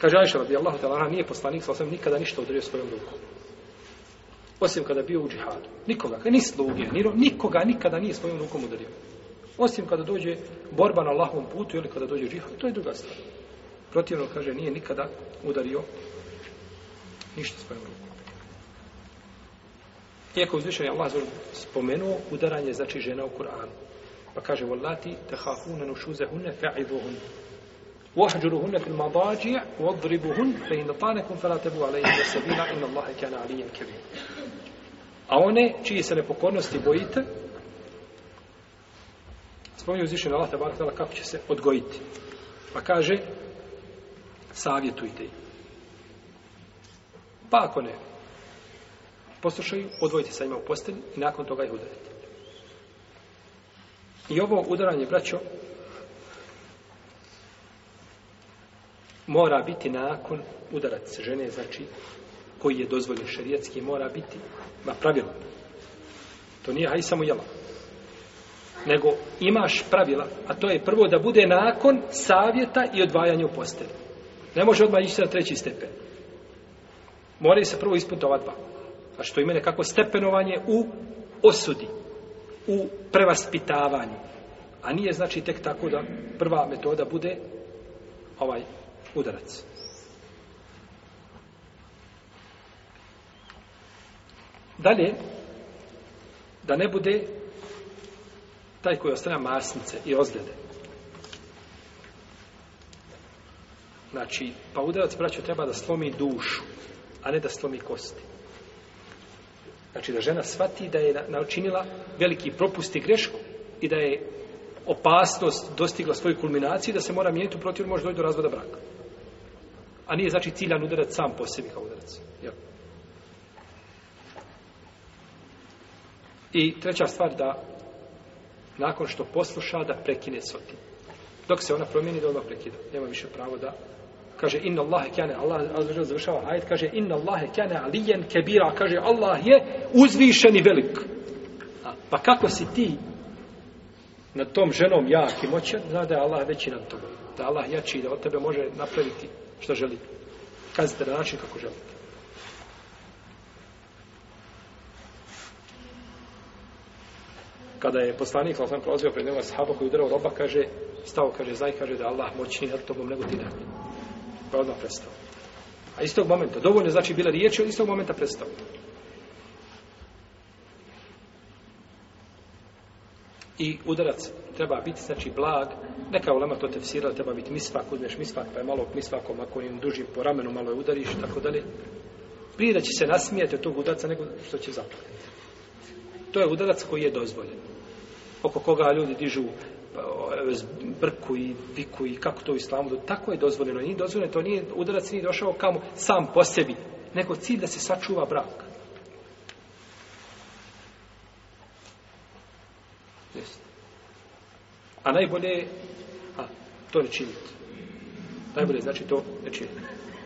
Kaže Ajša radijallahu ta'ala, nije poslanik sa osam nikada ništa udario svojom rukom. Osim kada bio u džihadu. Nikoga, ni sluge, ni ro, nikoga nikada nije svojom rukom udario. Osim kada dođe borba na lahom putu ili kada dođe džihad, to je druga stvar. Protivno, kaže, nije nikada udario ništa svojom rukom. Iako uzvišen je Allah spomenuo udaranje znači žena u Kur'anu. Pa kaže, volati te hafune nušuze hunne fe'idu وَحْجُرُهُنَّ فِي الْمَضَاجِعِ وَضْرِبُهُنَّ فَإِنْ طَانَكُمْ فَلَا تَبُوا عَلَيْهِ وَسَبِيلًا إِنَّ اللَّهَ كَانَ عَلِيًّا كَبِيرًا A one čiji se nepokornosti bojite, spomnio uzvišenje Allah tabarak tala kako će se odgojiti. Pa kaže, savjetujte ih. Pa ako ne, poslušaju, odvojite sa njima u postelj i nakon toga ih udarite. I ovo udaranje, braćo, mora biti nakon udarac žene, znači koji je dozvoljen šarijetski, mora biti na pravilu. To nije haj samo jela. Nego imaš pravila, a to je prvo da bude nakon savjeta i odvajanja u postelju. Ne može odmah ići na treći stepen. Moraju se prvo ispuniti ova dva. A što ime nekako stepenovanje u osudi, u prevaspitavanju. A nije znači tek tako da prva metoda bude ovaj udarac. Dalje, da ne bude taj koji ostane masnice i ozljede. Znači, pa udarac braću treba da slomi dušu, a ne da slomi kosti. Znači, da žena shvati da je naučinila veliki propust i grešku i da je opasnost dostigla svoju kulminaciju da se mora mijeniti protiv može doći do razvoda braka a nije znači ciljan udarac sam po sebi kao udarac. Jel? I treća stvar da nakon što posluša da prekine soti. Dok se ona promijeni da odmah prekida. Nema više pravo da kaže inna Allahe kjane Allah azvežel završava ajet kaže inna Allahe kjane alijen kebira kaže Allah je uzvišen i velik. A, pa kako si ti na tom ženom jak i moćan zna da je Allah veći nad tobom. Da Allah jači da od tebe može napraviti šta želite. Kazite na način kako želite. Kada je poslanik, ali sam prolazio pred njema sahaba koji udarao roba, kaže, stao, kaže, zaj, kaže da Allah moćni nad tobom nego ti nad njim. Pa odmah prestao. A iz tog momenta, dovoljno znači bila riječ, od istog momenta prestao. i udarac treba biti, znači, blag, neka ulema to tefsira, treba biti misvak, uzmeš misvak, pa je malo misvakom, ako im duži po ramenu, malo je udariš, tako dalje. Prije da će se nasmijati od tog udaraca, nego što će zaplakati. To je udarac koji je dozvoljen. Oko koga ljudi dižu pa, brku i viku i kako to u islamu, tako je dozvoljeno. Nije dozvoljeno, to nije udarac, nije došao kamo sam po sebi, nego cilj da se sačuva brak. Jeste. A najbolje je, a, to ne činiti. Najbolje znači to ne činiti.